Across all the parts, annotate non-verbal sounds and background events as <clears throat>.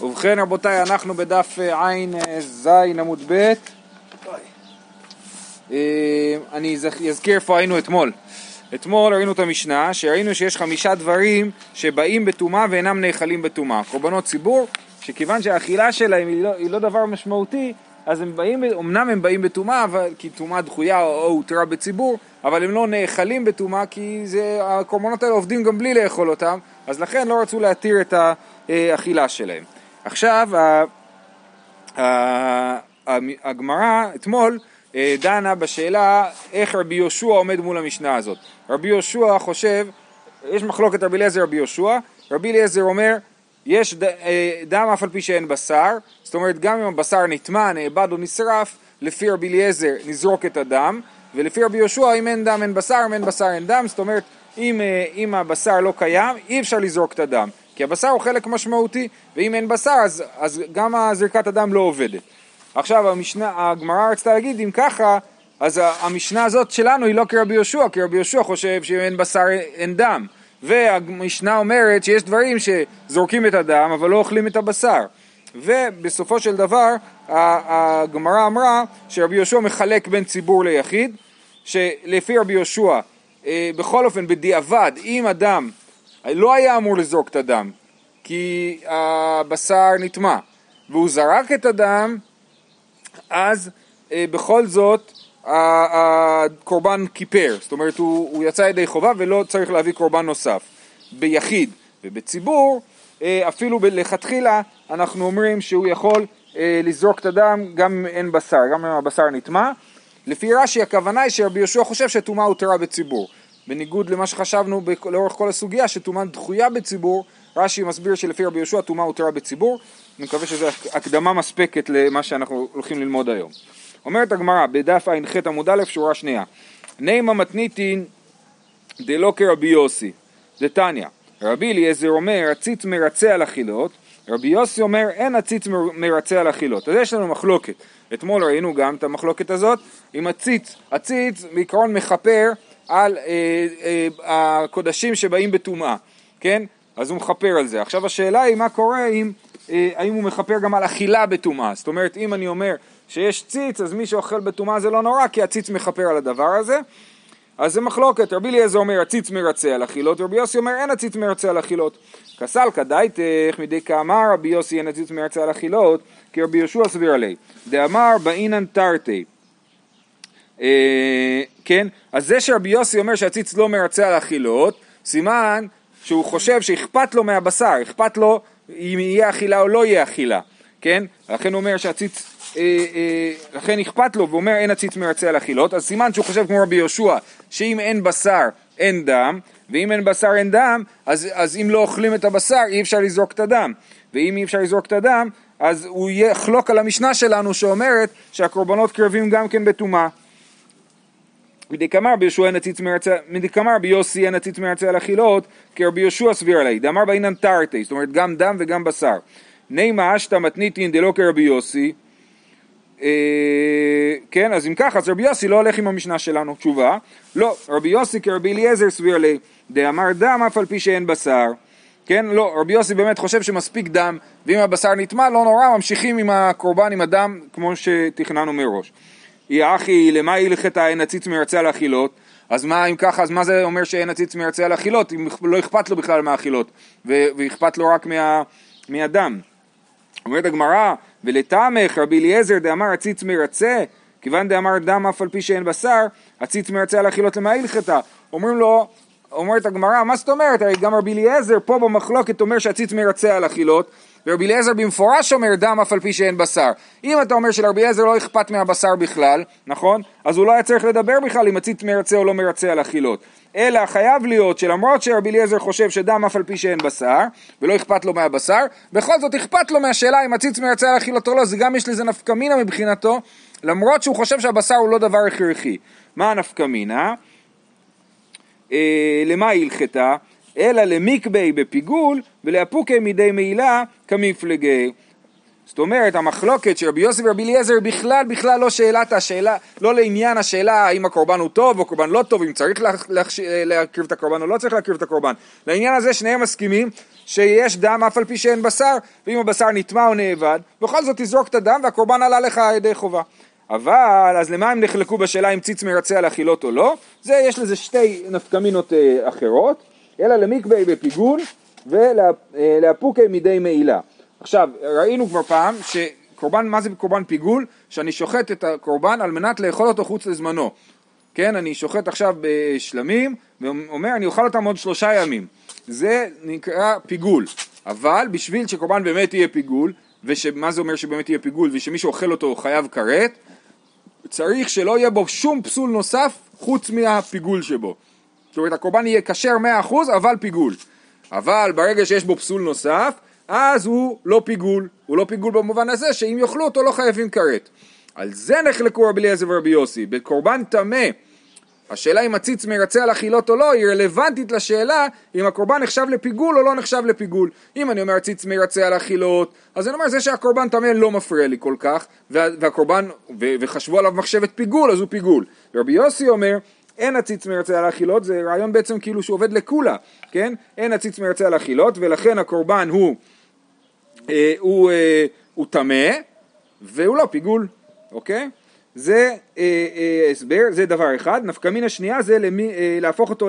ובכן רבותיי, אנחנו בדף אה, ע"ז עמוד ב' אה, אני אזכיר איפה היינו אתמול. אתמול ראינו את המשנה, שראינו שיש חמישה דברים שבאים בטומאה ואינם נאכלים בטומאה. קורבנות ציבור, שכיוון שהאכילה שלהם היא לא, היא לא דבר משמעותי, אז הם באים, אמנם הם באים בטומאה, כי טומאה דחויה או הותרה בציבור, אבל הם לא נאכלים בטומאה כי זה, הקורבנות האלה עובדים גם בלי לאכול אותם, אז לכן לא רצו להתיר את האכילה שלהם. עכשיו, הגמרא אתמול אה, דנה בשאלה איך רבי יהושע עומד מול המשנה הזאת. רבי יהושע חושב, יש מחלוקת רבי אליעזר רבי יהושע, רבי אליעזר אומר יש אה, דם אף על פי שאין בשר, זאת אומרת גם אם הבשר נטמע, נאבד או נשרף, לפי רבי אליעזר נזרוק את הדם, ולפי רבי יהושע אם אין דם אין בשר, אם אין בשר אין דם, זאת אומרת אם, אה, אם הבשר לא קיים אי אפשר לזרוק את הדם, כי הבשר הוא חלק משמעותי, ואם אין בשר אז, אז גם זריקת הדם לא עובדת. עכשיו המשנה, הגמרא רצתה להגיד אם ככה אז המשנה הזאת שלנו היא לא כרבי יהושע, כי רבי יהושע חושב שאם אין בשר אין דם. והמשנה אומרת שיש דברים שזורקים את הדם אבל לא אוכלים את הבשר. ובסופו של דבר הגמרא אמרה שרבי יהושע מחלק בין ציבור ליחיד, שלפי רבי יהושע אה, בכל אופן בדיעבד אם אדם לא היה אמור לזרוק את הדם כי הבשר נטמע והוא זרק את הדם אז אה, בכל זאת הקורבן כיפר, זאת אומרת הוא, הוא יצא ידי חובה ולא צריך להביא קורבן נוסף. ביחיד ובציבור, אה, אפילו לכתחילה אנחנו אומרים שהוא יכול אה, לזרוק את הדם גם אם אין בשר, גם אם הבשר נטמע. לפי רש"י הכוונה היא שרבי יהושע חושב שטומאה הותרה בציבור. בניגוד למה שחשבנו לאורך כל הסוגיה שטומאה דחויה בציבור, רש"י מסביר שלפי רבי יהושע טומאה הותרה בציבור. אני מקווה שזו הקדמה מספקת למה שאנחנו הולכים ללמוד היום. אומרת הגמרא בדף ע"ח עמוד א' שורה שנייה נימה מתניתין דלא כרבי יוסי דתניא רבי אליעזר אומר הציץ מרצה על החילות רבי יוסי אומר אין הציץ מרצה על החילות אז יש לנו מחלוקת. אתמול ראינו גם את המחלוקת הזאת עם הציץ. הציץ בעיקרון מכפר על אה, אה, הקודשים שבאים בטומאה כן אז הוא מכפר על זה עכשיו השאלה היא מה קורה אם אה, האם הוא מכפר גם על אכילה בטומאה זאת אומרת אם אני אומר שיש ציץ, אז מי שאוכל בטומאה זה לא נורא, כי הציץ מכפר על הדבר הזה. אז זה מחלוקת, רבי אליעזר אומר הציץ מרצה על אכילות, רבי יוסי אומר אין הציץ מרצה על אכילות. כסל כדאיתך מדי כאמר רבי יוסי אין הציץ מרצה על אכילות, כי רבי יהושע סביר עלי. דאמר באינן תרתי. אה, כן, אז זה שרבי יוסי אומר שהציץ לא מרצה על אכילות, סימן שהוא חושב שאכפת לו מהבשר, אכפת לו אם יהיה אכילה או לא יהיה אכילה, כן? לכן הוא אומר שהציץ אה, אה, לכן אכפת לו ואומר אין הציץ מרצה על אכילות, אז סימן שהוא חושב כמו רבי יהושע שאם אין בשר אין דם, ואם אין בשר אין דם, אז, אז אם לא אוכלים את הבשר אי אפשר לזרוק את הדם, ואם אי אפשר לזרוק את הדם, אז הוא יחלוק על המשנה שלנו שאומרת שהקורבנות קרבים גם כן בטומאה. מדקמר ביהושע אין הציץ מרצה, מדקמר ביוסי אין הציץ מרצה על אכילות, כי רבי יהושע סביר עלי, דאמר באינן תרתי, זאת אומרת גם דם וגם בשר. נימה אשתא מתניתין דלא כרבי יוסי, אה, כן, אז אם ככה, אז רבי יוסי לא הולך עם המשנה שלנו. תשובה, לא, רבי יוסי כרבי אליעזר סביר לי, דאמר דם אף על פי שאין בשר. כן, לא, רבי יוסי באמת חושב שמספיק דם, ואם הבשר נטמע, לא נורא, ממשיכים עם הקורבן, עם הדם, כמו שתכננו מראש. יא אחי, למה הלכתה אין הציץ מרצה על אכילות? אז מה אם ככה, אז מה זה אומר שאין הציץ מרצה על אכילות, אם לא אכפת לו בכלל מהאכילות, ואכפת לו רק מה, מהדם? אומרת הגמרא, ולתמך רבי אליעזר דאמר הציץ מרצה, כיוון דאמר דם אף על פי שאין בשר, הציץ מרצה על אכילות למה הלכתה. אומרים לו, אומרת הגמרא, מה זאת אומרת? הרי גם רבי אליעזר פה במחלוקת אומר שהציץ מרצה על אכילות, ורבי אליעזר במפורש אומר דם אף על פי שאין בשר. אם אתה אומר שלרבי אליעזר לא אכפת מהבשר בכלל, נכון? אז הוא לא היה צריך לדבר בכלל אם הציץ מרצה או לא מרצה על אכילות. אלא חייב להיות שלמרות שרבי אליעזר חושב שדם אף על פי שאין בשר, ולא אכפת לו מהבשר, בכל זאת אכפת לו מהשאלה אם הציץ מרצה על אכילתו או לא, זה גם יש לזה נפקא מינה מבחינתו, למרות שהוא חושב שהבשר הוא לא דבר הכרחי. מה הנפקא מינה? אה, למה הלכתה? אלא למקבי בפיגול ולאפוקי מידי מעילה כמפלגי. זאת אומרת, המחלוקת של רבי יוסי ורבי אליעזר בכלל בכלל לא שאלת השאלה, לא לעניין השאלה האם הקורבן הוא טוב או קורבן לא טוב, אם צריך להקריב את הקורבן או לא צריך להקריב את הקורבן. לעניין הזה שניהם מסכימים שיש דם אף על פי שאין בשר, ואם הבשר נטמע או נאבד, בכל זאת תזרוק את הדם והקורבן עלה לך ידי חובה. אבל, אז למה הם נחלקו בשאלה אם ציץ מרצה על אכילות או לא? זה, יש לזה שתי נפקמינות אה, אחרות, אלא למקווה בפיגול ולאפוקי מדי מעילה. עכשיו, ראינו כבר פעם שקורבן, מה זה קורבן פיגול? שאני שוחט את הקורבן על מנת לאכול אותו חוץ לזמנו. כן, אני שוחט עכשיו בשלמים, ואומר אני אוכל אותם עוד שלושה ימים. זה נקרא פיגול. אבל בשביל שקורבן באמת יהיה פיגול, ומה זה אומר שבאמת יהיה פיגול, ושמישהו אוכל אותו חייב כרת, צריך שלא יהיה בו שום פסול נוסף חוץ מהפיגול שבו. זאת אומרת הקורבן יהיה כשר 100% אבל פיגול. אבל ברגע שיש בו פסול נוסף, אז הוא לא פיגול, הוא לא פיגול במובן הזה שאם יאכלו אותו לא חייבים כרת. על זה נחלקו רבי אליעזר ורבי יוסי, בקורבן טמא השאלה אם הציץ מרצה על אכילות או לא היא רלוונטית לשאלה אם הקורבן נחשב לפיגול או לא נחשב לפיגול. אם אני אומר הציץ מרצה על אכילות, אז אני אומר זה שהקורבן טמא לא מפריע לי כל כך, והקורבן, וחשבו עליו מחשבת פיגול אז הוא פיגול. רבי יוסי אומר אין הציץ מרצה על אכילות, זה רעיון בעצם כאילו שהוא עובד לקולה, כן? אין הציץ מרצה על אכילות ולכן הקורבן הוא אה, הוא אה, טמא והוא לא פיגול, אוקיי? זה אה, אה, הסבר, זה דבר אחד. נפקא מינה שנייה זה למי, אה, להפוך אותו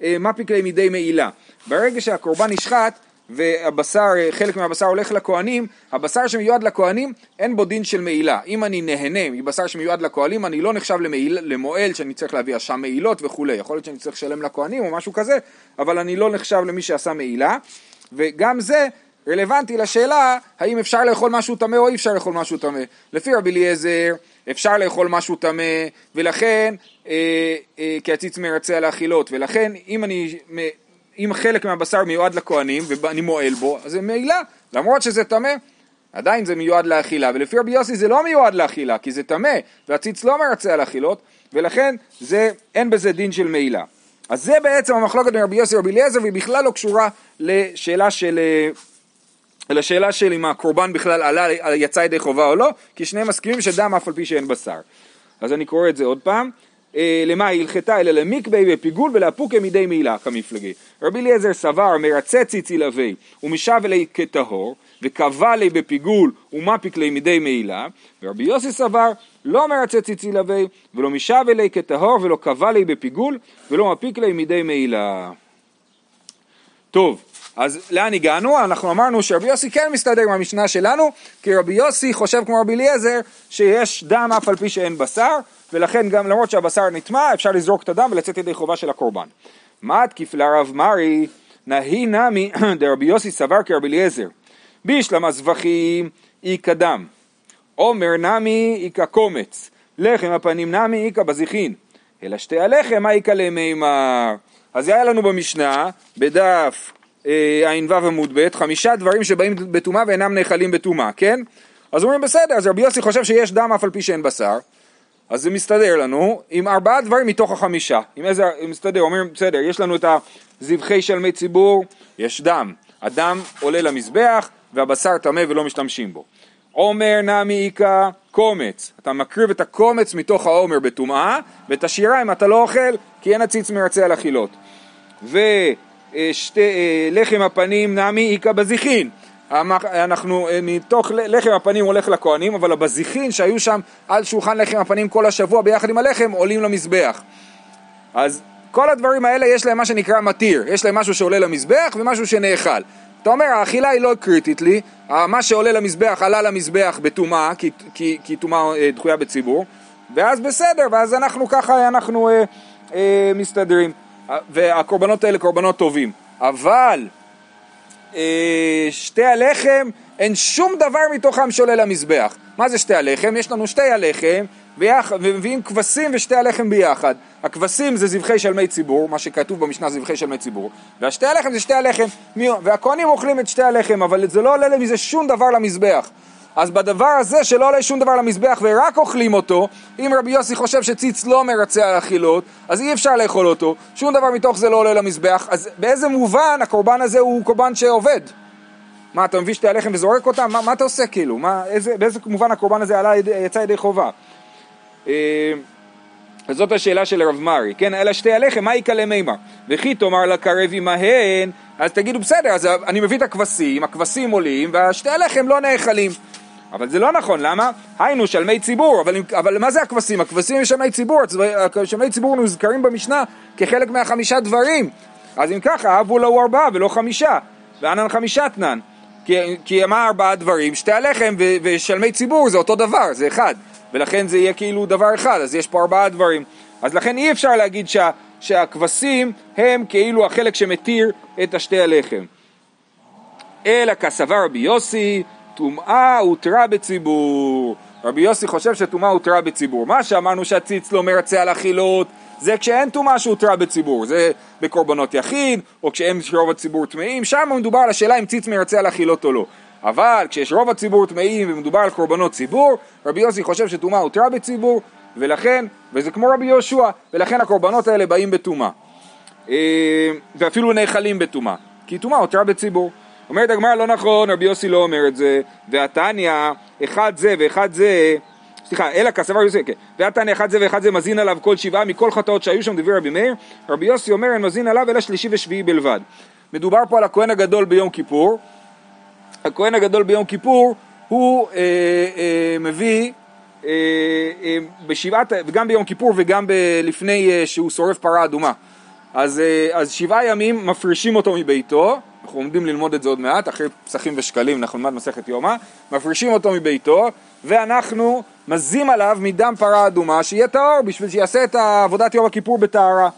למפיק לימידי מעילה. ברגע שהקורבן נשחט והבשר, חלק מהבשר הולך לכהנים, הבשר שמיועד לכהנים אין בו דין של מעילה. אם אני נהנה מבשר שמיועד לכהנים, אני לא נחשב למעיל, למועל שאני צריך להביא אשם מעילות וכולי. יכול להיות שאני צריך לשלם לכהנים או משהו כזה, אבל אני לא נחשב למי שעשה מעילה. וגם זה רלוונטי לשאלה האם אפשר לאכול משהו טמא או אי אפשר לאכול משהו טמא. לפי רבי אליעזר אפשר לאכול משהו טמא ולכן אה, אה, כי הציץ מרצה על האכילות ולכן אם אני אם חלק מהבשר מיועד לכהנים ואני מועל בו אז זה מעילה למרות שזה טמא עדיין זה מיועד לאכילה ולפי רבי יוסי זה לא מיועד לאכילה כי זה טמא והציץ לא מרצה על האכילות ולכן זה אין בזה דין של מעילה אז זה בעצם המחלוקת בין רבי יוסי ורבי אליעזר והיא בכלל לא קשורה לשאלה של אה, לשאלה של אם הקורבן בכלל עלה, יצא ידי חובה או לא, כי שניהם מסכימים שדם אף על פי שאין בשר. אז אני קורא את זה עוד פעם. אה, למה היא הלכתה אלא למקבי בפיגול ולאפוקי מידי מעילה כמפלגי. רבי אליעזר סבר מרצה ציצי לוי ומשב אלי כטהור וקבע לי בפיגול ומפיק לי מידי מעילה ורבי יוסי סבר לא מרצה ציצי לוי ולא משב אלי כטהור ולא קבע לי בפיגול ולא מפיק לי מידי מעילה. טוב, אז לאן הגענו? אנחנו אמרנו שרבי יוסי כן מסתדר עם המשנה שלנו, כי רבי יוסי חושב כמו רבי אליעזר שיש דם אף על פי שאין בשר, ולכן גם למרות שהבשר נטמע אפשר לזרוק את הדם ולצאת ידי חובה של הקורבן. מה תקיף לרב מרי נהי נמי <clears throat> דרבי יוסי סבר כרבי אליעזר בישלמה זבחים איכא דם עומר נמי איכא קומץ לחם הפנים נמי איכא בזיחין אלא שתי הלחם איכא למימר אז היה לנו במשנה בדף ע"ו עמוד ב', חמישה דברים שבאים בטומאה ואינם נאכלים בטומאה, כן? אז אומרים בסדר, אז רבי יוסי חושב שיש דם אף על פי שאין בשר, אז זה מסתדר לנו עם ארבעה דברים מתוך החמישה. עם איזה, מסתדר, אומרים בסדר, יש לנו את הזבחי שלמי ציבור, יש דם, הדם עולה למזבח והבשר טמא ולא משתמשים בו. עומר נמי איכא קומץ, אתה מקריב את הקומץ מתוך העומר בטומאה ואת השיריים אתה לא אוכל כי אין הציץ מרצה על אכילות. ו... אה, אה, הפנים נמי איכא בזיחין. אנחנו, אה, מתוך לחם הפנים הולך לכהנים, אבל הבזיחין שהיו שם על שולחן לחם הפנים כל השבוע ביחד עם הלחם עולים למזבח. אז כל הדברים האלה יש להם מה שנקרא מתיר, יש להם משהו שעולה למזבח ומשהו שנאכל. אתה אומר האכילה היא לא קריטית לי, מה שעולה למזבח עלה למזבח בטומאה, כי טומאה דחויה בציבור, ואז בסדר, ואז אנחנו ככה אנחנו אה, אה, מסתדרים. והקורבנות האלה קורבנות טובים. אבל אה, שתי הלחם, אין שום דבר מתוכם שעולה למזבח. מה זה שתי הלחם? יש לנו שתי הלחם ומביאים כבשים ושתי הלחם ביחד. הכבשים זה זבחי שלמי ציבור, מה שכתוב במשנה זבחי שלמי ציבור, והשתי הלחם זה שתי הלחם, והכהנים אוכלים את שתי הלחם, אבל זה לא עולה מזה שום דבר למזבח. אז בדבר הזה שלא עולה שום דבר למזבח ורק אוכלים אותו, אם רבי יוסי חושב שציץ לא מרצה על אכילות, אז אי אפשר לאכול אותו, שום דבר מתוך זה לא עולה למזבח, אז באיזה מובן הקורבן הזה הוא קורבן שעובד? מה, אתה מביא שתי הלחם וזורק אותם? מה, מה אתה עושה כאילו? מה, איזה, באיזה מובן הקורבן הזה עלה, יצא ידי חובה? אה, אז זאת השאלה של הרב מרי, כן, אלא שתי הלחם, מה יקלה מימר? וכי תאמר לקרב עמהן, אז תגידו בסדר, אז אני מביא את הכבשים, הכבשים עולים, והשתי הלחם לא נאכלים. אבל זה לא נכון, למה? היינו שלמי ציבור, אבל, אבל מה זה הכבשים? הכבשים הם שלמי ציבור, שלמי ציבור נזכרים במשנה כחלק מהחמישה דברים. אז אם ככה, אבו לו ארבעה ולא חמישה, וענן חמישה תנן. כי, כי מה ארבעה דברים? שתי הלחם ושלמי ציבור זה אותו דבר, זה אחד. ולכן זה יהיה כאילו דבר אחד, אז יש פה ארבעה דברים. אז לכן אי אפשר להגיד שה, שהכבשים הם כאילו החלק שמתיר את השתי הלחם. אלא כסבר רבי יוסי, טומאה הותרה בציבור. רבי יוסי חושב שטומאה הותרה בציבור. מה שאמרנו שהציץ לא מרצה על אכילות, זה כשאין טומאה שהותרה בציבור, זה בקורבנות יחיד, או כשאין רוב הציבור טמאים, שם מדובר על השאלה אם ציץ מרצה על אכילות או לא. אבל כשיש רוב הציבור טמאים ומדובר על קורבנות ציבור, רבי יוסי חושב שטומאה הותרה בציבור, ולכן, וזה כמו רבי יהושע, ולכן הקורבנות האלה באים בטומאה. אה, ואפילו נאכלים בטומאה, כי טומאה הותרה בציבור. אומרת הגמרא לא נכון, רבי יוסי לא אומר את זה, והתניא, אחד זה ואחד זה, סליחה, אלא כסבר יוסי, כן, והתניא אחד זה ואחד זה מזין עליו כל שבעה מכל חטאות שהיו שם דברי רבי מאיר, רבי יוסי אומר אין מזין עליו אלא שלישי ושביעי בלבד. מדובר פה על הכהן הגדול ביום כיפור, הכהן הגדול ביום כיפור הוא אה, אה, מביא אה, אה, בשבעת, וגם ביום כיפור וגם ב, לפני אה, שהוא שורף פרה אדומה. אז, אה, אז שבעה ימים מפרישים אותו מביתו, אנחנו עומדים ללמוד את זה עוד מעט, אחרי פסחים ושקלים אנחנו נלמד מסכת יומא, מפרישים אותו מביתו, ואנחנו מזים עליו מדם פרה אדומה שיהיה טהור בשביל שיעשה את עבודת יום הכיפור בטהרה.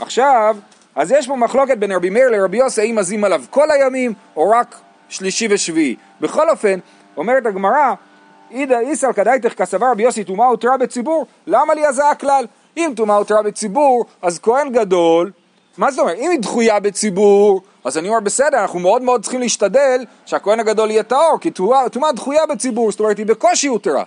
עכשיו, אז יש פה מחלוקת בין רבי מאיר לרבי יוסי, האם מזים עליו כל הימים או רק שלישי ושביעי. בכל אופן, אומרת הגמרא, אידא איסל כדאיתך כסבר רבי יוסי טומאה הותרה בציבור, למה לי הזעה הכלל? אם טומאה הותרה בציבור, אז כהן גדול, מה זאת אומרת? אם היא דחויה בציבור, אז אני אומר בסדר, אנחנו מאוד מאוד צריכים להשתדל שהכהן הגדול יהיה טהור, כי טומאה דחויה בציבור, זאת אומרת היא בקושי הותרה.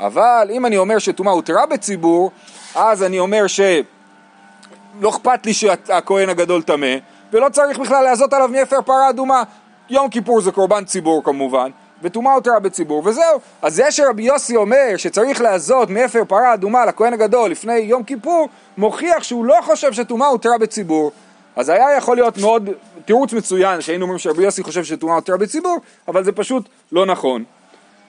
אבל אם אני אומר שטומאה הותרה בציבור, אז אני אומר שלא אכפת לי שהכהן הגדול טמא, ולא צריך בכלל לעזות עליו מאפר פרה אדומה. יום כיפור זה קורבן ציבור כמובן, וטומאה הותרה בציבור, וזהו. אז זה שרבי יוסי אומר שצריך לעזות מאפר פרה אדומה לכהן הגדול לפני יום כיפור, מוכיח שהוא לא חושב שטומאה הותרה בציבור. אז היה יכול להיות מאוד תירוץ מצוין שהיינו אומרים שרבי יוסי חושב שטומאה הותרה בציבור, אבל זה פשוט לא נכון.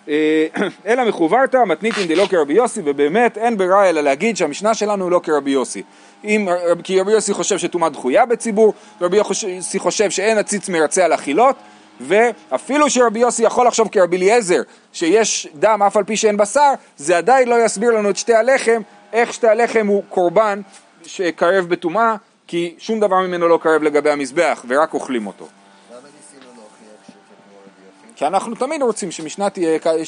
אה, <clears throat> אלא מחוברתא מתניתין דלא כרבי יוסי, ובאמת אין ברירה אלא להגיד שהמשנה שלנו היא לא כרבי יוסי. אם, כי רבי יוסי חושב שטומאה דחויה בציבור, רבי יוסי חושב שאין הציץ מרצה על אכילות, ואפילו שרבי יוסי יכול לחשוב כרבי אליעזר שיש דם אף על פי שאין בשר, זה עדיין לא יסביר לנו את שתי הלחם, איך שתי הלחם הוא קורבן שקרב בטומאה, כי שום דבר ממנו לא קרב לגבי המזבח ורק אוכלים אותו. כי אנחנו תמיד רוצים שמשנה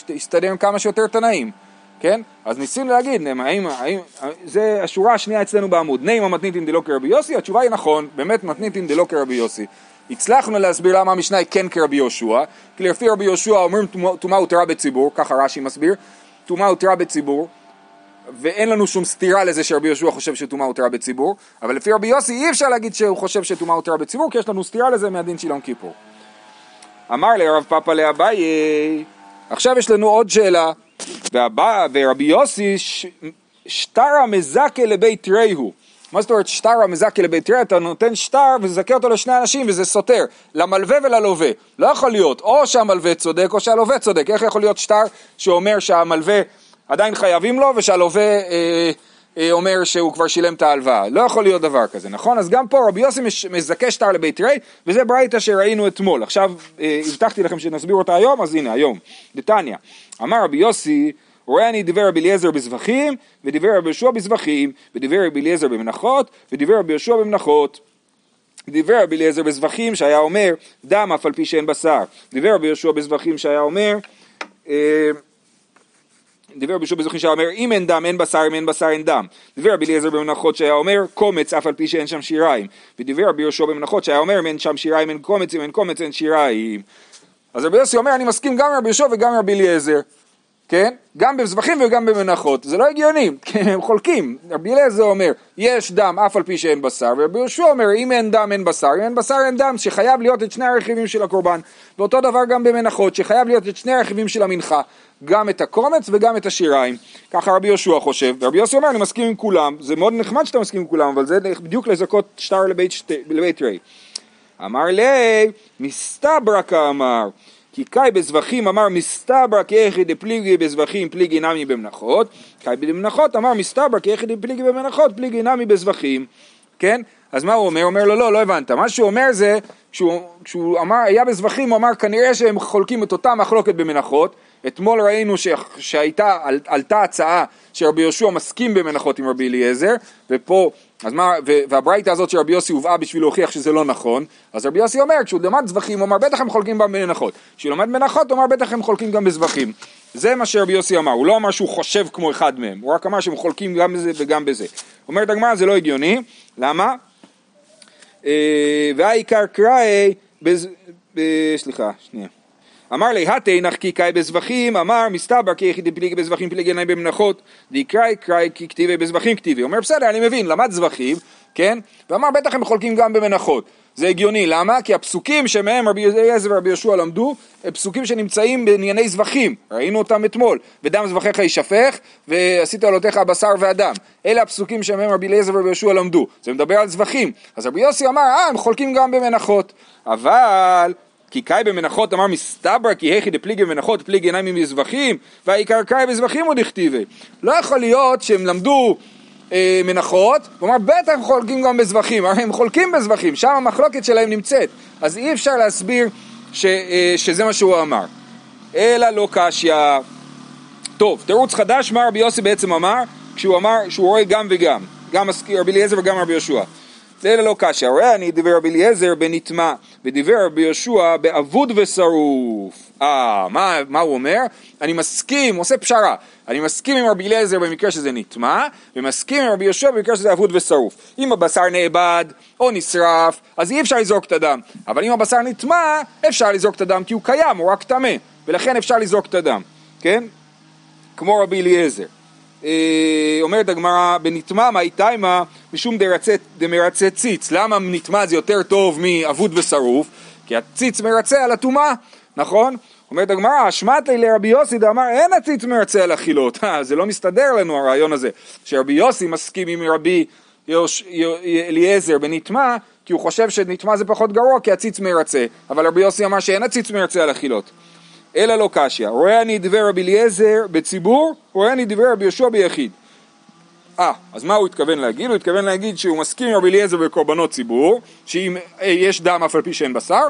תסתדר עם כמה שיותר תנאים, כן? אז ניסינו להגיד, האם, האם, זה השורה השנייה אצלנו בעמוד, נעים המתניתין דלא כרבי יוסי, התשובה היא נכון, באמת מתניתין דלא כרבי יוסי. הצלחנו להסביר למה המשנה היא כן כרבי יהושע, כי לפי רבי יהושע אומרים טומאה הותרה בציבור, ככה רש"י מסביר, טומאה הותרה בציבור, ואין לנו שום סתירה לזה שרבי יהושע חושב שטומאה הותרה בציבור, אבל לפי רבי יוסי אי אפשר להגיד שהוא חושב שטומאה הותרה בציבור, כי יש לנו סתירה לזה מהדין של יום כיפור. אמר לרב פאפא לאביי, עכשיו יש לנו עוד שאלה, והבא, ורבי יוסי שטרה מזכה לבית תריהו. מה זאת אומרת שטרה מזכה לבית תראה? אתה נותן שטר ומזכה אותו לשני אנשים וזה סותר, למלווה וללווה. לא יכול להיות או שהמלווה צודק או שהלווה צודק. איך יכול להיות שטר שאומר שהמלווה עדיין חייבים לו ושהלווה אה, אה, אומר שהוא כבר שילם את ההלוואה. לא יכול להיות דבר כזה, נכון? אז גם פה רבי יוסי מזכה שטר לבית תראה וזה ברייתא שראינו אתמול. עכשיו אה, הבטחתי לכם שנסביר אותה היום, אז הנה היום. דתניא, אמר רבי יוסי רואה אני דיבר רבי אליעזר בזבחים, ודיבר רבי יהושע בזבחים, ודיבר רבי אליעזר במנחות, ודיבר רבי יהושע במנחות. דיבר רבי אליעזר בזבחים שהיה אומר דם אף על פי שאין בשר. דיבר רבי יהושע בזבחים שהיה אומר אה, דיבר רבי יהושע בזבחים שהיה אומר אם אין דם אין בשר אם אין בשר אין דם. דיבר רבי אליעזר במנחות שהיה אומר קומץ אף על פי שאין שם שיריים. ודיבר רבי יהושע במנחות שהיה אומר אם אין שם שיריים אין קומץ אם אין קומץ אין שיריים. אז רבי יוסי אומר אני מסכים גם רבי יהושע וגם רבי אליעזר. כן? גם בזבחים וגם במנחות, זה לא הגיוני, <laughs> הם חולקים. רבי אליעזר אומר, יש דם אף על פי שאין בשר, ורבי יהושע אומר, אם אין דם אין בשר, אם אין בשר אין דם, שחייב להיות את שני הרכיבים של הקורבן. ואותו דבר גם במנחות, שחייב להיות את שני הרכיבים של המנחה, גם את הקומץ וגם את השיריים. ככה רבי יהושע חושב, ורבי יוסי אומר, אני מסכים עם כולם, זה מאוד נחמד שאתה מסכים עם כולם, אבל זה בדיוק לזכות שטר לבית, שת... לבית רי. אמר לי, מסתברקה אמר, כי קאי בזבחים אמר מסתבר כאיכי דפליגי בזבחים פליגי נמי במנחות, קאי במנחות אמר מסתבר כאיכי דפליגי במנחות פליגי נמי בזבחים, כן? אז מה הוא אומר? הוא אומר לו לא, לא הבנת, מה שהוא אומר זה, כשהוא, כשהוא אמר, היה בזבחים הוא אמר כנראה שהם חולקים את אותה מחלוקת במנחות, אתמול ראינו ש, שהייתה, על, עלתה הצעה שרבי יהושע מסכים במנחות עם רבי אליעזר, ופה אז מה, והברייתא הזאת של רבי יוסי הובאה בשביל להוכיח שזה לא נכון, אז רבי יוסי אומר, כשהוא למד זבחים, הוא אמר בטח הם חולקים גם במנחות. כשהוא לומד מנחות, הוא אמר בטח הם חולקים גם בזבחים. זה מה שרבי יוסי אמר, הוא לא אמר שהוא חושב כמו אחד מהם, הוא רק אמר שהם חולקים גם בזה וגם בזה. אומרת הגמרא זה לא הגיוני, למה? אה, והעיקר קראי, סליחה, שנייה. אמר לי, התי נחקי קאי בזבחים, אמר מסתבר כי יחידי פליגי בזבחים פליגי עיני במנחות, דקראי קראי כי כתיבי בזבחים כתיבי. אומר בסדר, אני מבין, למד זבחים, כן? ואמר בטח הם חולקים גם במנחות. זה הגיוני, למה? כי הפסוקים שמהם רבי אליעזר ורבי יהושע למדו, הם פסוקים שנמצאים בענייני זבחים, ראינו אותם אתמול, ודם זבחיך יישפך, ועשית עלותיך הבשר והדם. אלה הפסוקים שמהם רבי אליעזר ורבי יהושע למדו, זה מדבר על זבחים. אז רבי יוסי אמר, אה, הם חולקים גם במנחות. אבל כי קאי במנחות אמר מסתבר כי היכי דפליגי במנחות פליגי עיניים מזבחים והעיקר קאי בזבחים עוד הכתיבי לא יכול להיות שהם למדו אה, מנחות הוא אמר בטח חולקים גם בזבחים הרי הם חולקים בזבחים שם המחלוקת שלהם נמצאת. אז אי אפשר להסביר ש, אה, שזה מה שהוא אמר. אלא לא קשיא. טוב תירוץ חדש מה רבי יוסי בעצם אמר? כשהוא אמר שהוא רואה גם וגם. גם רבי אליעזר וגם רבי יהושע זה לא קשה, הרי אני דיבר רבי אליעזר בנטמע, ודיבר רבי יהושע באבוד ושרוף. אה, מה, מה הוא אומר? אני מסכים, הוא עושה פשרה, אני מסכים עם רבי אליעזר במקרה שזה נטמע, ומסכים עם רבי יהושע במקרה שזה אבוד ושרוף. אם הבשר נאבד או נשרף, אז אי אפשר לזרוק את הדם, אבל אם הבשר נטמע, אפשר לזרוק את הדם כי הוא קיים, הוא רק טמא, ולכן אפשר לזרוק את הדם, כן? כמו רבי אליעזר. אה, אומרת הגמרא, בנטמע מאי תימא משום דמרצה ציץ. למה נטמע זה יותר טוב מאבוד ושרוף? כי הציץ מרצה על הטומאה, נכון? אומרת הגמרא, אשמת לי לרבי יוסי דאמר אין הציץ מרצה על החילות. <laughs> אה, זה לא מסתדר לנו הרעיון הזה, שרבי יוסי מסכים עם רבי יוש, אליעזר בנטמע, כי הוא חושב שנטמע זה פחות גרוע כי הציץ מרצה, אבל רבי יוסי אמר שאין הציץ מרצה על החילות. אלא לא קשיא. רואה אני דבר רבי אליעזר בציבור, רואה אני דבר רבי יהושע ביחיד. אה, אז מה הוא התכוון להגיד? הוא התכוון להגיד שהוא מסכים עם רבי אליעזר בקורבנות ציבור, שאם אה, יש דם אף על פי שאין בשר,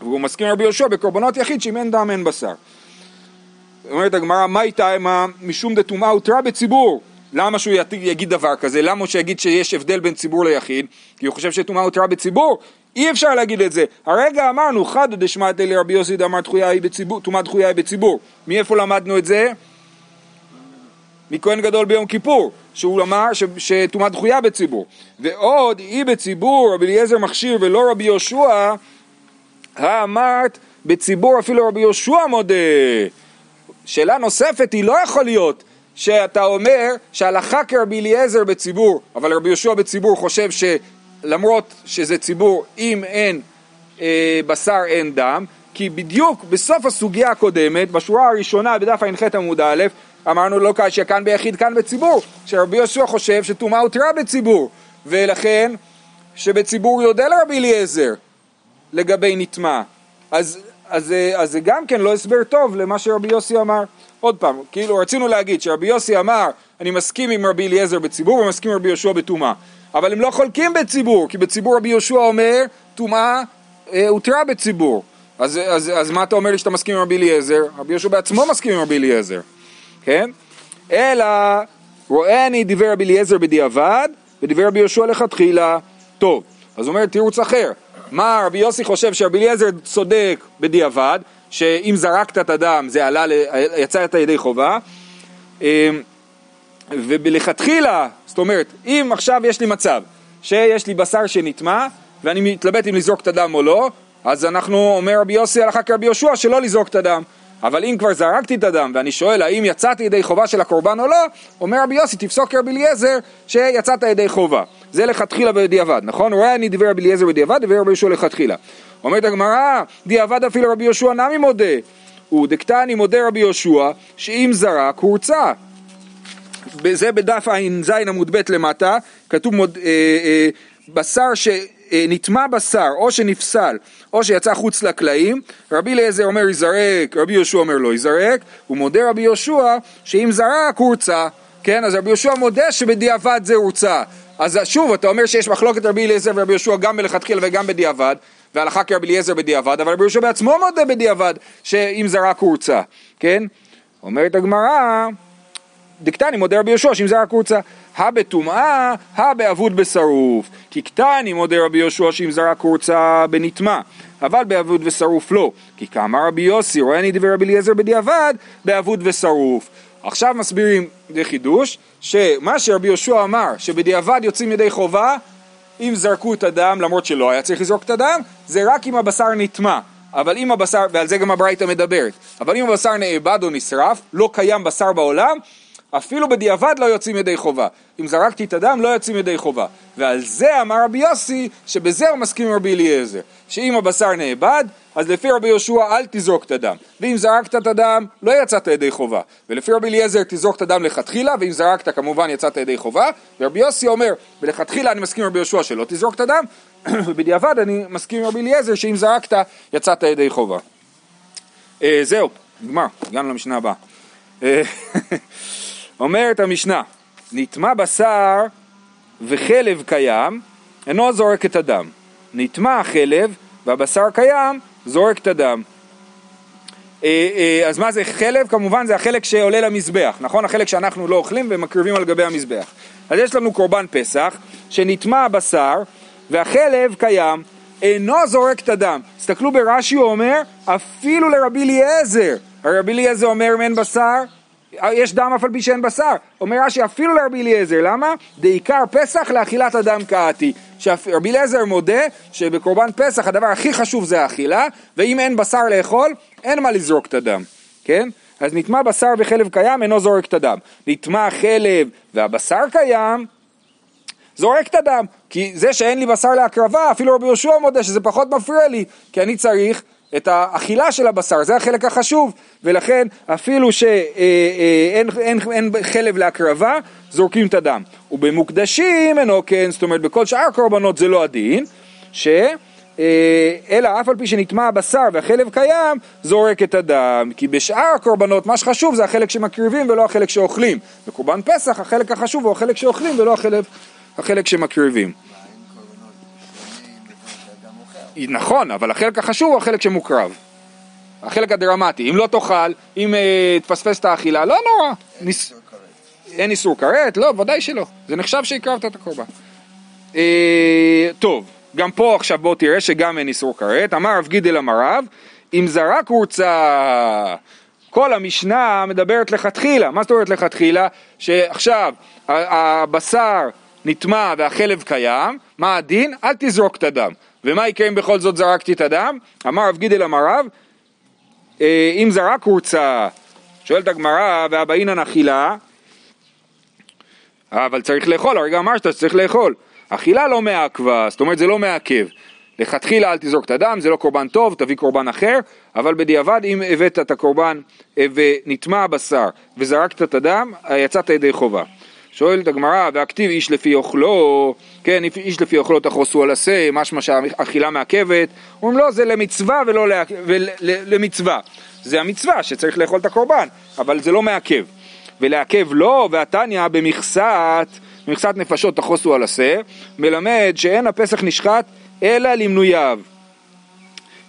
והוא מסכים עם רבי יהושע בקורבנות יחיד שאם אין דם אין בשר. אומרת הגמרא, מה איתה מה משום דטומאה הותרה בציבור? למה שהוא יגיד דבר כזה? למה שהוא יגיד שיש הבדל בין ציבור ליחיד? כי הוא חושב שטומאה הותרה בציבור? אי אפשר להגיד את זה. הרגע אמרנו, חדא דשמטה לרבי יוסי דאמר טומאה דחויה היא בציבור. מאיפה למדנו את זה? מכהן גדול ביום כיפור, שהוא אמר שטומאה דחויה בציבור. ועוד, היא בציבור, רבי אליעזר מכשיר ולא רבי יהושע, האמרת בציבור אפילו רבי יהושע מודה. שאלה נוספת היא לא יכול להיות שאתה אומר שהלכה כרבי אליעזר בציבור, אבל רבי יהושע בציבור חושב ש... למרות שזה ציבור אם אין אה, בשר אין דם, כי בדיוק בסוף הסוגיה הקודמת, בשורה הראשונה בדף ע"ח עמוד א', אמרנו לא קשיא כאן ביחיד כאן בציבור, שרבי יהושע חושב שטומאה הותרה בציבור, ולכן שבציבור יודע לרבי אליעזר לגבי נטמע. אז, אז, אז זה גם כן לא הסבר טוב למה שרבי יוסי אמר. עוד פעם, כאילו רצינו להגיד שרבי יוסי אמר אני מסכים עם רבי אליעזר בציבור ומסכים עם רבי יהושע בטומאה. אבל הם לא חולקים בציבור, כי בציבור רבי יהושע אומר, טומאה אה, הותרה בציבור. אז, אז, אז מה אתה אומר לי שאתה מסכים עם רבי אליעזר? רבי יהושע בעצמו מסכים עם רבי אליעזר, כן? אלא רואה אני דיבר רבי אליעזר בדיעבד, ודיבר רבי יהושע לכתחילה. טוב, אז הוא אומר תירוץ אחר. מה רבי יוסי חושב שרבי אליעזר צודק בדיעבד, שאם זרקת את הדם זה עלה, יצא את הידי חובה. אה, ובלכתחילה, זאת אומרת, אם עכשיו יש לי מצב שיש לי בשר שנטמע ואני מתלבט אם לזרוק את הדם או לא, אז אנחנו, אומר רבי יוסי הלכה כרבי יהושע שלא לזרוק את הדם. אבל אם כבר זרקתי את הדם ואני שואל האם יצאתי ידי חובה של הקורבן או לא, אומר רבי יוסי תפסוק כרבי אליעזר שיצאת ידי חובה. זה לכתחילה בדיעבד, נכון? רואה אני דבר רבי אליעזר בדיעבד, דבר רבי יהושע לכתחילה. אומרת הגמרא, דיעבד אפילו רבי יהושע נמי מודה. הוא דקתני מודה רבי יהושע שאם זרק הורצה. זה בדף ע"ז עמוד ב' למטה, כתוב מוד, אה, אה, בשר שנטמע בשר או שנפסל או שיצא חוץ לקלעים, רבי אליעזר אומר ייזרק, רבי יהושע אומר לא ייזרק, הוא מודה רבי יהושע שאם זרק הורצה, כן? אז רבי יהושע מודה שבדיעבד זה הורצה. אז שוב, אתה אומר שיש מחלוקת רבי אליעזר ורבי יהושע גם מלכתחילה וגם בדיעבד, והלכה כרבי אליעזר בדיעבד, אבל רבי יהושע בעצמו מודה בדיעבד שאם זרק הורצה, כן? אומרת הגמרא דקטני מודה רבי יהושע שאם זרק הורצה הא בטומאה, הא באבוד בשרוף. כי קטני מודה רבי יהושע שאם זרק הורצה בנטמע, אבל באבוד ושרוף לא. כי כאמר רבי יוסי, רואה אני דבר רבי אליעזר בדיעבד, באבוד ושרוף. עכשיו מסבירים, זה חידוש, שמה שרבי יהושע אמר, שבדיעבד יוצאים ידי חובה, אם זרקו את הדם, למרות שלא היה צריך לזרוק את הדם, זה רק אם הבשר נטמע. אבל אם הבשר, ועל זה גם הברייתא מדברת, אבל אם הבשר נאבד או נשרף, לא קיים בשר בעולם, אפילו בדיעבד לא יוצאים ידי חובה. אם זרקתי את הדם לא יוצאים ידי חובה. ועל זה אמר רבי יוסי, שבזה הוא מסכים עם רבי אליעזר. שאם הבשר נאבד, אז לפי רבי יהושע אל תזרוק את הדם. ואם זרקת את הדם, לא יצאת ידי חובה. ולפי רבי אליעזר תזרוק את הדם לכתחילה, ואם זרקת כמובן יצאת ידי חובה. ורבי יוסי אומר, ולכתחילה אני מסכים עם רבי יהושע שלא תזרוק את הדם, <coughs> ובדיעבד אני מסכים עם רבי אליעזר שאם זרקת יצאת ידי חובה. אה, זהו, נגמר, הגענו למשנה הבאה. <laughs> אומרת המשנה, נטמע בשר וחלב קיים, אינו זורק את הדם. נטמע החלב והבשר קיים, זורק את הדם. אה, אה, אז מה זה חלב? כמובן זה החלק שעולה למזבח, נכון? החלק שאנחנו לא אוכלים ומקריבים על גבי המזבח. אז יש לנו קורבן פסח, שנטמע הבשר והחלב קיים, אינו זורק את הדם. תסתכלו ברש"י, הוא אומר, אפילו לרבי אליעזר. רבי אליעזר אומר אם אין בשר, יש דם אף על פי שאין בשר. אומר רש"י אפילו לרבי אליעזר, למה? דעיקר פסח לאכילת הדם קעתי. שרבי אליעזר מודה שבקורבן פסח הדבר הכי חשוב זה האכילה, ואם אין בשר לאכול, אין מה לזרוק את הדם, כן? אז נטמע בשר וחלב קיים, אינו זורק את הדם. נטמע חלב והבשר קיים, זורק את הדם. כי זה שאין לי בשר להקרבה, אפילו רבי יהושע מודה שזה פחות מפריע לי, כי אני צריך את האכילה של הבשר, זה החלק החשוב, ולכן אפילו שאין אה, אין, אין חלב להקרבה, זורקים את הדם. ובמוקדשים אינו כן, זאת אומרת בכל שאר הקורבנות זה לא הדין, ש... אה, אלא אף על פי שנטמע הבשר והחלב קיים, זורק את הדם. כי בשאר הקורבנות מה שחשוב זה החלק שמקריבים ולא החלק שאוכלים. בקורבן פסח החלק החשוב הוא החלק שאוכלים ולא החלק, החלק שמקריבים. נכון, אבל החלק החשוב הוא החלק שמוקרב. החלק הדרמטי. אם לא תאכל, אם uh, תפספס את האכילה, לא נורא. אין ניס... איסור כרת. אין איסור כרת? לא, ודאי שלא. זה נחשב שהקרבת את הקורבן. Uh, טוב, גם פה עכשיו בוא תראה שגם אין איסור כרת. אמר רב גידל אמר רב, אם זרק הורצה... כל המשנה מדברת לכתחילה. מה זאת אומרת לכתחילה? שעכשיו הבשר נטמע והחלב קיים, מה הדין? אל תזרוק את הדם. ומה יקרה אם בכל זאת זרקתי את הדם? אמר רב גידל אמר רב, אה, אם זרק הורצה, שואלת הגמרא, והבאינן אכילה, אבל צריך לאכול, הרגע אמרת שצריך לאכול. אכילה לא מעכבה, זאת אומרת זה לא מעכב. לכתחילה אל תזרוק את הדם, זה לא קורבן טוב, תביא קורבן אחר, אבל בדיעבד אם הבאת את הקורבן אה, ונטמע הבשר וזרקת את הדם, יצאת ידי חובה. שואלת הגמרא, והכתיב איש לפי אוכלו, כן, איש לפי אוכלו תחוסו על עשה, משמע שהאכילה מעכבת, אומרים לא, זה למצווה ולא לה, למצווה. זה המצווה שצריך לאכול את הקורבן, אבל זה לא מעכב. ולעכב לא, והתניא במכסת, במכסת נפשות תחוסו על עשה, מלמד שאין הפסח נשחט אלא למנוייו.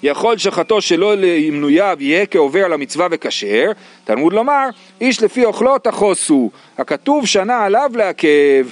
יכול שחטו שלא למנוייו יהיה כעובר על המצווה וכשר, תלמוד לומר, איש לפי אוכלו תחוסו, הכתוב שנה עליו לעכב,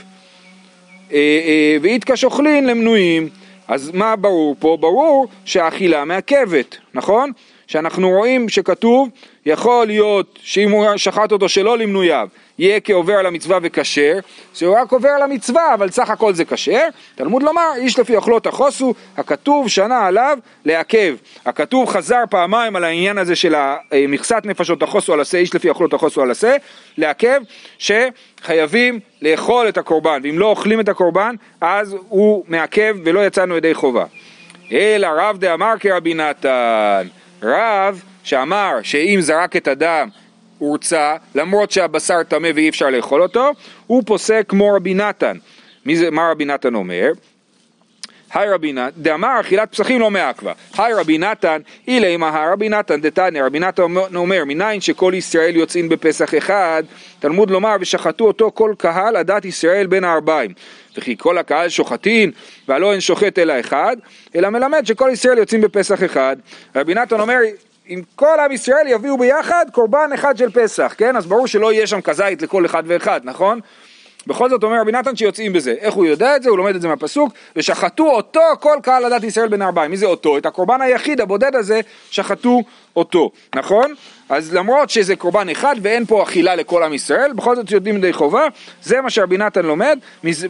אה, אה, ואיתקש אוכלין למנויים. אז מה ברור פה? ברור שהאכילה מעכבת, נכון? שאנחנו רואים שכתוב, יכול להיות שאם הוא שחט אותו שלא למנוייו, יהיה כעובר על המצווה וכשר, שהוא רק עובר על המצווה, אבל סך הכל זה כשר. תלמוד לומר, איש לפי אוכלות החוסו, הכתוב שנה עליו לעכב. הכתוב חזר פעמיים על העניין הזה של מכסת נפשות החוסו על עשה, איש לפי אוכלות החוסו על עשה, לעכב, שחייבים לאכול את הקורבן, ואם לא אוכלים את הקורבן, אז הוא מעכב ולא יצאנו ידי חובה. אלא רב דאמר כרבי נתן, רב שאמר שאם זרק את הדם הורצה, למרות שהבשר טמא ואי אפשר לאכול אותו, הוא פוסק כמו רבי נתן. מי זה, מה רבי נתן אומר? היי רבי נתן, דאמר אכילת פסחים לא מעכבה. היי רבי נתן, אילי מה רבי נתן דתניא, רבי נתן אומר, מניין שכל ישראל יוצאים בפסח אחד, תלמוד לומר, ושחטו אותו כל קהל עדת ישראל בין הארבעים. וכי כל הקהל שוחטין, והלא אין שוחט אלא אחד, אלא מלמד שכל ישראל יוצאים בפסח אחד. רבי נתן אומר, אם כל עם ישראל יביאו ביחד קורבן אחד של פסח, כן? אז ברור שלא יהיה שם כזית לכל אחד ואחד, נכון? בכל זאת אומר רבי נתן שיוצאים בזה. איך הוא יודע את זה? הוא לומד את זה מהפסוק, ושחטו אותו כל קהל עדת ישראל בן ארבעים. מי זה אותו? את הקורבן היחיד, הבודד הזה, שחטו אותו, נכון? אז למרות שזה קורבן אחד ואין פה אכילה לכל עם ישראל, בכל זאת יודעים די חובה, זה מה שרבי נתן לומד,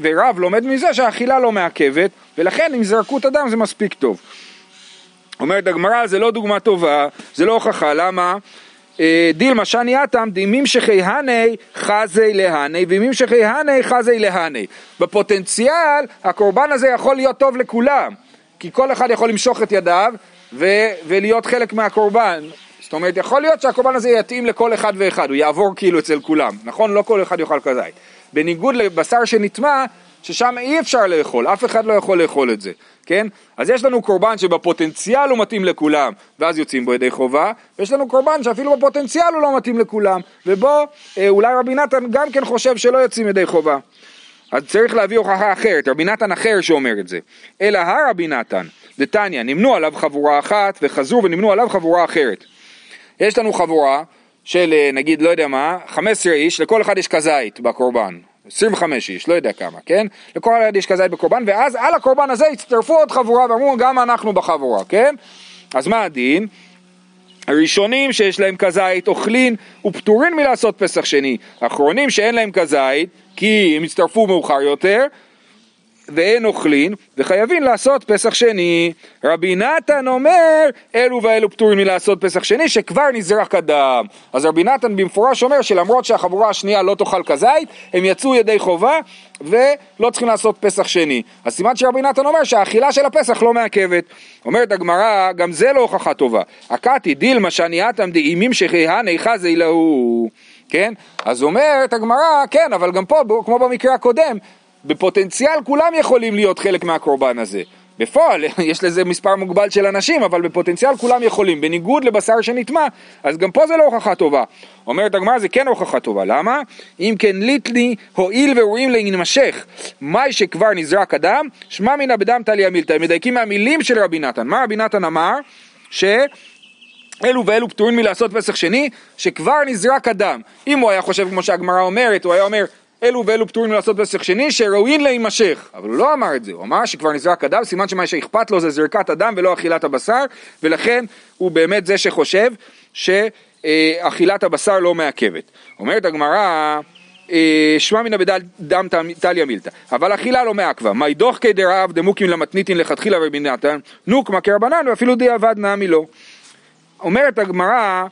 ורב לומד מזה שהאכילה לא מעכבת, ולכן אם זרקו את הדם זה מספיק טוב. אומרת הגמרא, זה לא דוגמה טובה, זה לא הוכחה, למה? אה, דילמה שני אטם דמימשכי הני חזי להני ומימשכי הני חזי להני. בפוטנציאל הקורבן הזה יכול להיות טוב לכולם, כי כל אחד יכול למשוך את ידיו ו- ולהיות חלק מהקורבן. זאת אומרת, יכול להיות שהקורבן הזה יתאים לכל אחד ואחד, הוא יעבור כאילו אצל כולם, נכון? לא כל אחד יאכל כזית. בניגוד לבשר שנטמע, ששם אי אפשר לאכול, אף אחד לא יכול לאכול את זה. כן? אז יש לנו קורבן שבפוטנציאל הוא מתאים לכולם, ואז יוצאים בו ידי חובה, ויש לנו קורבן שאפילו בפוטנציאל הוא לא מתאים לכולם, ובו אה, אולי רבי נתן גם כן חושב שלא יוצאים ידי חובה. אז צריך להביא הוכחה אחרת, רבי נתן אחר שאומר את זה. אלא הרבי נתן, דתניא, נמנו עליו חבורה אחת, וחזרו ונמנו עליו חבורה אחרת. יש לנו חבורה של אה, נגיד, לא יודע מה, 15 איש, לכל אחד יש כזית בקורבן, 25 איש, לא יודע כמה, כן? לכל אחד יש כזית בקורבן, ואז על הקורבן הזה הצטרפו עוד חבורה ואמרו גם אנחנו בחבורה, כן? אז מה הדין? הראשונים שיש להם כזית אוכלים ופטורים מלעשות פסח שני, האחרונים שאין להם כזית כי הם הצטרפו מאוחר יותר ואין אוכלין, וחייבים לעשות פסח שני. רבי נתן אומר, אלו ואלו פטורים מלעשות פסח שני, שכבר נזרק הדם. אז רבי נתן במפורש אומר שלמרות שהחבורה השנייה לא תאכל כזית, הם יצאו ידי חובה ולא צריכים לעשות פסח שני. אז סימן שרבי נתן אומר שהאכילה של הפסח לא מעכבת. אומרת הגמרא, גם זה לא הוכחה טובה. הקתי דילמה שניאתם דאימים שכיהני חזי להו. כן? אז אומרת הגמרא, כן, אבל גם פה, כמו במקרה הקודם, בפוטנציאל כולם יכולים להיות חלק מהקורבן הזה. בפועל <laughs> יש לזה מספר מוגבל של אנשים, אבל בפוטנציאל כולם יכולים, בניגוד לבשר שנטמע, אז גם פה זה לא הוכחה טובה. אומרת הגמרא זה כן הוכחה טובה, למה? אם כן ליטלי הואיל ורואים להימשך, מאי שכבר נזרק אדם, שמע מינא בדם טליה מילתא, הם מדייקים מהמילים של רבי נתן. מה רבי נתן אמר? ש... אלו ואלו פטורים מלעשות פסח שני, שכבר נזרק אדם. אם הוא היה חושב כמו שהגמרא אומרת, הוא היה אומר, אלו ואלו פטורים לעשות פסח שני שראויים להימשך. אבל הוא לא אמר את זה, הוא אמר שכבר נזרק הדם, סימן שמה שאכפת לו זה זרקת הדם ולא אכילת הבשר, ולכן הוא באמת זה שחושב שאכילת הבשר לא מעכבת. אומרת הגמרא, אה, שמע מינא בדם טליה מילתא, אבל אכילה לא מעכבה, מי דוח כדרעב דמוקים למתניתין לכתחילה רבי נתן, נוקמה כרבנן ואפילו דיעבד נעמי לו. אומרת הגמרא,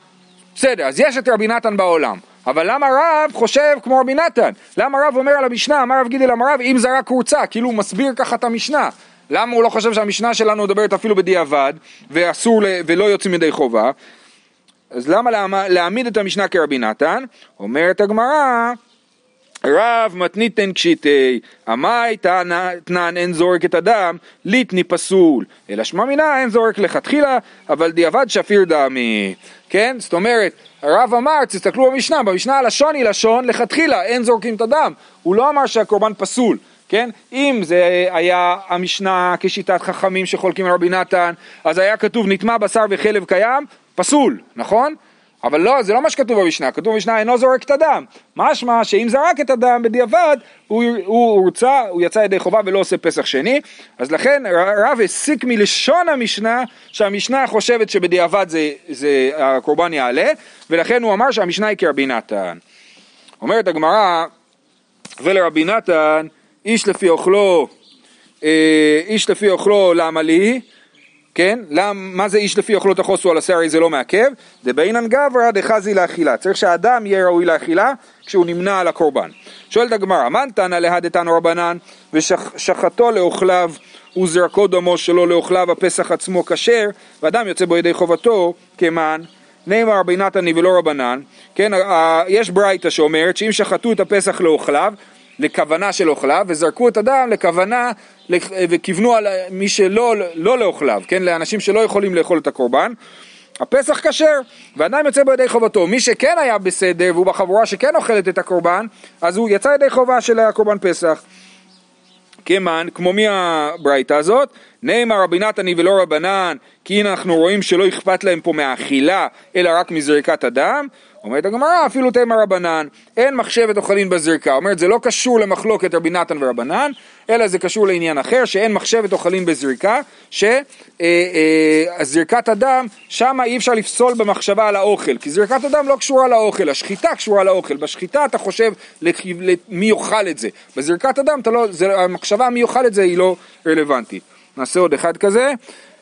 בסדר, אז יש את רבי נתן בעולם, אבל למה רב חושב כמו רבי נתן? למה רב אומר על המשנה, אמר רב גידל אמר רב, אם זה רק קורצה, כאילו הוא מסביר ככה את המשנה. למה הוא לא חושב שהמשנה שלנו מדברת אפילו בדיעבד, ואסור, ולא יוצאים ידי חובה? אז למה להעמיד את המשנה כרבי נתן? אומרת הגמרא, רב מתניתן קשיטי, עמי תנן אין זורק את הדם, ליטני פסול, אלא שמע מינה אין זורק לכתחילה, אבל דיעבד שפיר דמי. כן? זאת אומרת, הרב אמר, תסתכלו במשנה, במשנה הלשון היא לשון לכתחילה, אין זורקים את הדם. הוא לא אמר שהקורבן פסול, כן? אם זה היה המשנה כשיטת חכמים שחולקים על רבי נתן, אז היה כתוב נטמע בשר וחלב קיים, פסול, נכון? אבל לא, זה לא מה שכתוב במשנה, כתוב במשנה אינו זורק את הדם. משמע שאם זרק את הדם בדיעבד, הוא, הוא הורצה, הוא יצא ידי חובה ולא עושה פסח שני, אז לכן רב הסיק מלשון המשנה, שהמשנה חושבת שבדיעבד זה, זה הקורבן יעלה, ולכן הוא אמר שהמשנה היא כרבי נתן. אומרת הגמרא, ולרבי נתן, איש לפי אוכלו, אה, איש לפי אוכלו למה לי? כן? למ, מה זה איש לפי אוכלות החוסו על השרי זה לא מעכב? דבעינן גברא דחזי לאכילה. צריך שהאדם יהיה ראוי לאכילה כשהוא נמנע על הקורבן. שואלת הגמרא, מן תנא להדתנו רבנן ושחטו לאוכליו וזרקו דמו שלו לאוכליו הפסח עצמו כשר ואדם יוצא בו ידי חובתו כמן נאמר רבי נתני ולא רבנן, כן, יש ברייתא שאומרת שאם שחטו את הפסח לאוכליו לכוונה של אוכליו, וזרקו את הדם לכוונה וכיוונו על מי שלא לא לאוכליו, כן, לאנשים שלא יכולים לאכול את הקורבן. הפסח כשר, ואדם יוצא בידי חובתו. מי שכן היה בסדר והוא בחבורה שכן אוכלת את הקורבן, אז הוא יצא ידי חובה של הקורבן פסח. כמן, כמו מי הברייתא הזאת? נאמר רבי נתני ולא רבנן, כי הנה אנחנו רואים שלא אכפת להם פה מהאכילה, אלא רק מזריקת הדם. אומרת הגמרא, אפילו תימא רבנן, אין מחשבת אוכלין בזריקה. אומרת, זה לא קשור למחלוקת רבי נתן ורבנן, אלא זה קשור לעניין אחר, שאין מחשבת אוכלין בזריקה, שזריקת אה, אה, הדם, שם אי אפשר לפסול במחשבה על האוכל, כי זריקת הדם לא קשורה לאוכל, השחיטה קשורה לאוכל. בשחיטה אתה חושב מי יאכל את זה. בזריקת הדם, לא, זה, המחשבה מי יאכל את זה היא לא רלוונטית. נעשה עוד אחד כזה.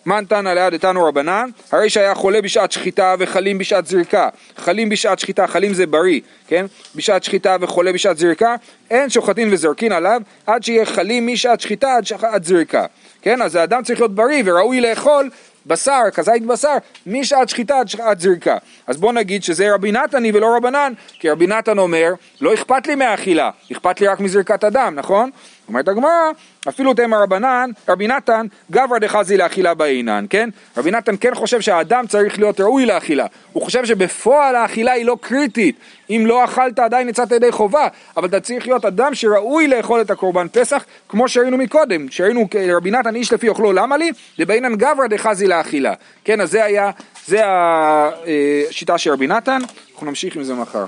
מן תנא ליד איתנו רבנן, הרי שהיה חולה בשעת שחיטה וחלים בשעת זריקה. חלים בשעת שחיטה, חלים זה בריא, כן? בשעת שחיטה וחולה בשעת זריקה, אין שוחטין וזרקין עליו עד שיהיה חלים משעת שחיטה עד שעת זריקה. כן? אז האדם צריך להיות בריא וראוי לאכול בשר, כזית בשר, משעת שחיטה עד שעת זריקה. אז בוא נגיד שזה רבי נתני ולא רבנן, כי רבי נתן אומר, לא אכפת לי מהאכילה, אכפת לי רק מזריקת הדם, נכון? אומרת הגמרא, אפילו תמא רבנן, רבי נתן, גברא דחזי לאכילה בעינן, כן? רבי נתן כן חושב שהאדם צריך להיות ראוי לאכילה. הוא חושב שבפועל האכילה היא לא קריטית. אם לא אכלת עדיין יצאת ידי חובה, אבל אתה צריך להיות אדם שראוי לאכול את הקורבן פסח, כמו שראינו מקודם, שראינו רבי נתן איש לפי אוכלו, למה לי? ובעינן גברא דחזי לאכילה. כן, אז זה היה, זה השיטה של רבי נתן, אנחנו נמשיך עם זה מחר.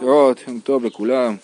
טוב, יום טוב לכולם.